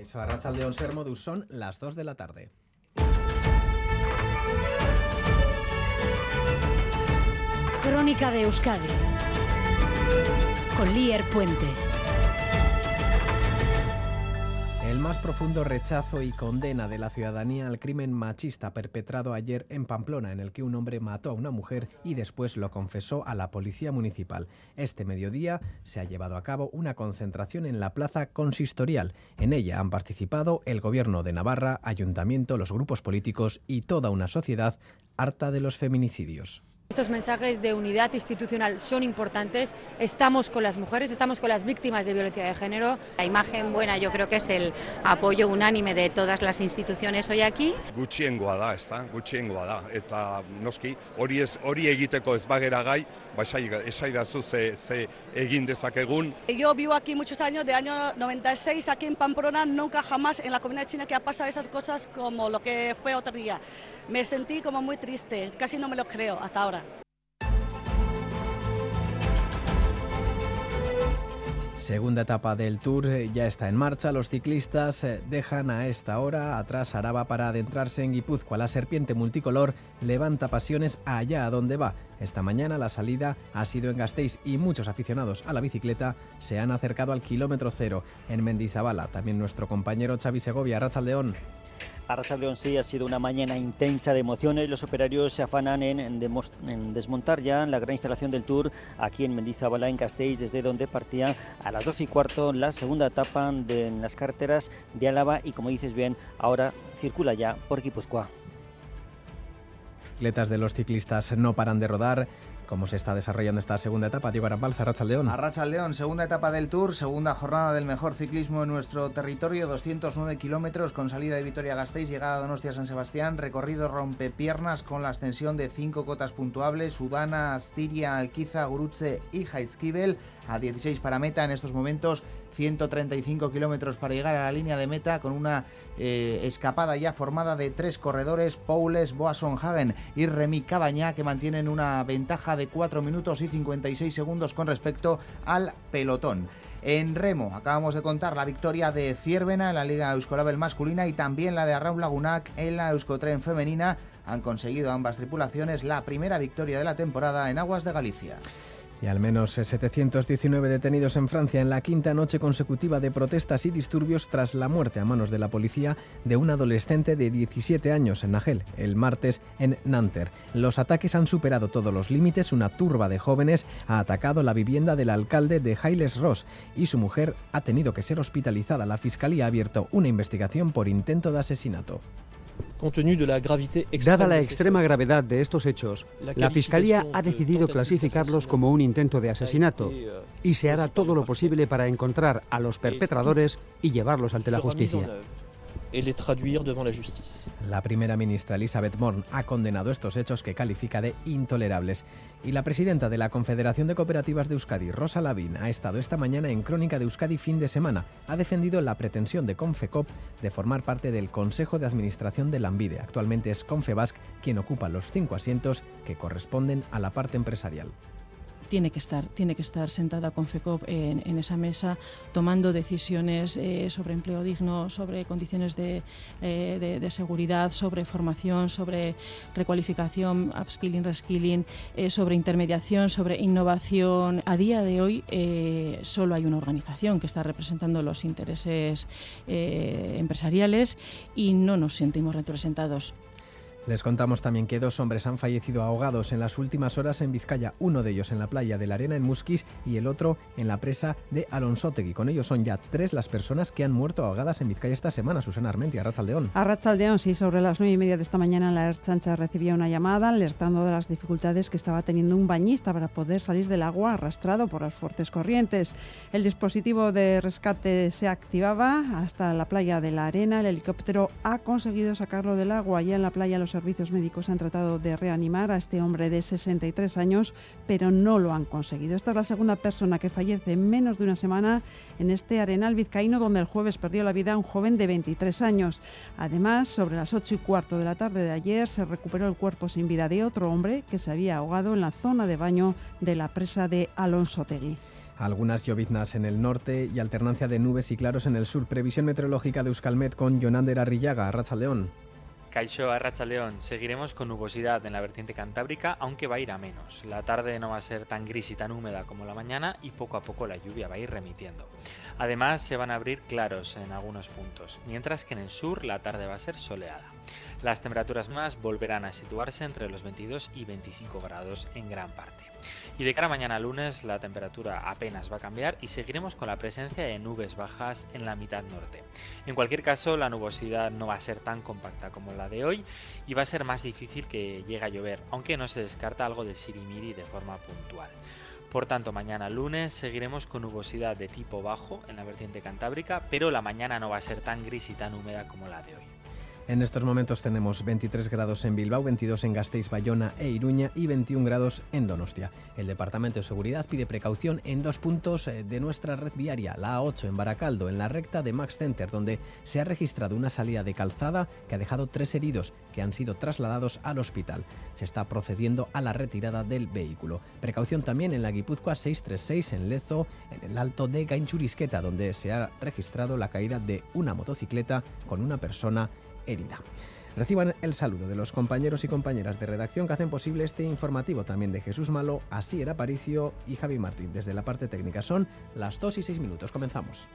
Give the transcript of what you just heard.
Eso, a León Sermodus son las 2 de la tarde. Crónica de Euskadi con Lier Puente. El más profundo rechazo y condena de la ciudadanía al crimen machista perpetrado ayer en Pamplona, en el que un hombre mató a una mujer y después lo confesó a la policía municipal. Este mediodía se ha llevado a cabo una concentración en la plaza consistorial. En ella han participado el gobierno de Navarra, ayuntamiento, los grupos políticos y toda una sociedad harta de los feminicidios. Estos mensajes de unidad institucional son importantes. Estamos con las mujeres, estamos con las víctimas de violencia de género. La imagen buena yo creo que es el apoyo unánime de todas las instituciones hoy aquí. Gutxiengoa da, ezta? Gutxiengoa da eta noski hori ez hori egiteko ez bagera gai, ba esaidazu ze ze egin dezakegun. Yo vivo aquí muchos años, de año 96 aquí en Pamplona, nunca jamás en la comunidad china que ha pasado esas cosas como lo que fue otro día. Me sentí como muy triste, casi no me lo creo hasta ahora. Segunda etapa del Tour eh, ya está en marcha. Los ciclistas eh, dejan a esta hora atrás Araba para adentrarse en Guipúzcoa. La serpiente multicolor levanta pasiones allá a donde va. Esta mañana la salida ha sido en Gasteiz y muchos aficionados a la bicicleta se han acercado al kilómetro cero en Mendizabala. También nuestro compañero Xavi Segovia, León. Arracha León sí ha sido una mañana intensa de emociones. Los operarios se afanan en, desmontar ya la gran instalación del Tour aquí en Mendizabala, en Castell, desde donde partía a las 12 y cuarto la segunda etapa de las carreteras de Álava y como dices bien, ahora circula ya por Guipúzcoa. Atletas de los ciclistas no paran de rodar cómo se está desarrollando esta segunda etapa. Diego Arampalza, Racha León. Arracha León, segunda etapa del Tour, segunda jornada del mejor ciclismo en nuestro territorio, 209 kilómetros con salida de Vitoria-Gasteiz, llegada a Donostia-San Sebastián, recorrido rompepiernas con la ascensión de cinco cotas puntuables, Udana, Astiria, Alquiza, Gurutze y Jaizkibel, a 16 para meta en estos momentos 135 kilómetros para llegar a la línea de meta con una eh, escapada ya formada de tres corredores, Paules, Boasson Hagen y Remy Cabañá, que mantienen una ventaja de 4 minutos y 56 segundos con respecto al pelotón. En remo, acabamos de contar la victoria de Ciervena en la Liga Euskolabel masculina y también la de Arraun Lagunac en la Euskotren femenina. Han conseguido ambas tripulaciones la primera victoria de la temporada en aguas de Galicia. Y al menos 719 detenidos en Francia en la quinta noche consecutiva de protestas y disturbios tras la muerte a manos de la policía de un adolescente de 17 años en Nagel, el martes en Nanterre. Los ataques han superado todos los límites. Una turba de jóvenes ha atacado la vivienda del alcalde de Hailes Ross y su mujer ha tenido que ser hospitalizada. La fiscalía ha abierto una investigación por intento de asesinato. Dada la extrema gravedad de estos hechos, la Fiscalía ha decidido clasificarlos como un intento de asesinato euh, y se hará todo lo posible para encontrar a los perpetradores y llevarlos ante la justicia y les traduire devant la justicia. La primera ministra Elizabeth Morn ha condenado estos hechos que califica de intolerables. Y la presidenta de la Confederación de Cooperativas de Euskadi, Rosa Lavín, ha estado esta mañana en Crónica de Euskadi fin de semana. Ha defendido la pretensión de Confecop de formar parte del Consejo de Administración de Lambide. Actualmente es Confebasc quien ocupa los cinco asientos que corresponden a la parte empresarial tiene que estar, tiene que estar sentada con FECOP en, esa mesa tomando decisiones eh, sobre empleo digno, sobre condiciones de, eh, de, seguridad, sobre formación, sobre recualificación, upskilling, reskilling, eh, sobre intermediación, sobre innovación. A día de hoy solo hay una organización que está representando los intereses empresariales y no nos sentimos representados. Les contamos también que dos hombres han fallecido ahogados en las últimas horas en Vizcaya, uno de ellos en la playa de la Arena en Musquis y el otro en la presa de Alonsotegui. Con ellos son ya tres las personas que han muerto ahogadas en Vizcaya esta semana. Susana Armentia, Arrachaldeón. Arrachaldeón, sí, sobre las nueve y media de esta mañana la Erchancha recibía una llamada alertando de las dificultades que estaba teniendo un bañista para poder salir del agua arrastrado por las fuertes corrientes. El dispositivo de rescate se activaba hasta la playa de la Arena. El helicóptero ha conseguido sacarlo del agua. Ya en la playa los servicios médicos han tratado de reanimar a este hombre de 63 años, pero no lo han conseguido. Esta es la segunda persona que fallece en menos de una semana en este arenal vizcaíno, donde el jueves perdió la vida un joven de 23 años. Además, sobre las 8 y cuarto de la tarde de ayer, se recuperó el cuerpo sin vida de otro hombre que se había ahogado en la zona de baño de la presa de Alonso Tegui. Algunas lloviznas en el norte y alternancia de nubes y claros en el sur. Previsión meteorológica de Euskalmet con Jonander Arrillaga, Raza León. Caixo Arracha León, seguiremos con nubosidad en la vertiente cantábrica, aunque va a ir a menos. La tarde no va a ser tan gris y tan húmeda como la mañana y poco a poco la lluvia va a ir remitiendo. Además, se van a abrir claros en algunos puntos, mientras que en el sur la tarde va a ser soleada. Las temperaturas más volverán a situarse entre los 22 y 25 grados en gran parte. Y de cara a mañana lunes la temperatura apenas va a cambiar y seguiremos con la presencia de nubes bajas en la mitad norte. En cualquier caso, la nubosidad no va a ser tan compacta como la de hoy y va a ser más difícil que llegue a llover, aunque no se descarta algo de sirimiri de forma puntual. Por tanto, mañana lunes seguiremos con nubosidad de tipo bajo en la vertiente cantábrica, pero la mañana no va a ser tan gris y tan húmeda como la de hoy. En estos momentos tenemos 23 grados en Bilbao, 22 en Gasteiz, Bayona e Iruña y 21 grados en Donostia. El Departamento de Seguridad pide precaución en dos puntos eh, de nuestra red viaria, la A8 en Baracaldo, en la recta de Max Center, donde se ha registrado una salida de calzada que ha dejado tres heridos que han sido trasladados al hospital. Se está procediendo a la retirada del vehículo. Precaución también en la Guipúzcoa 636 en Lezo, en el alto de Gainchurisqueta, donde se ha registrado la caída de una motocicleta con una persona herida. Reciban el saludo de los compañeros y compañeras de redacción que hacen posible este informativo también de Jesús Malo, Asier Aparicio y Javi Martín. Desde la parte técnica son las 2 y 6 minutos. Comenzamos.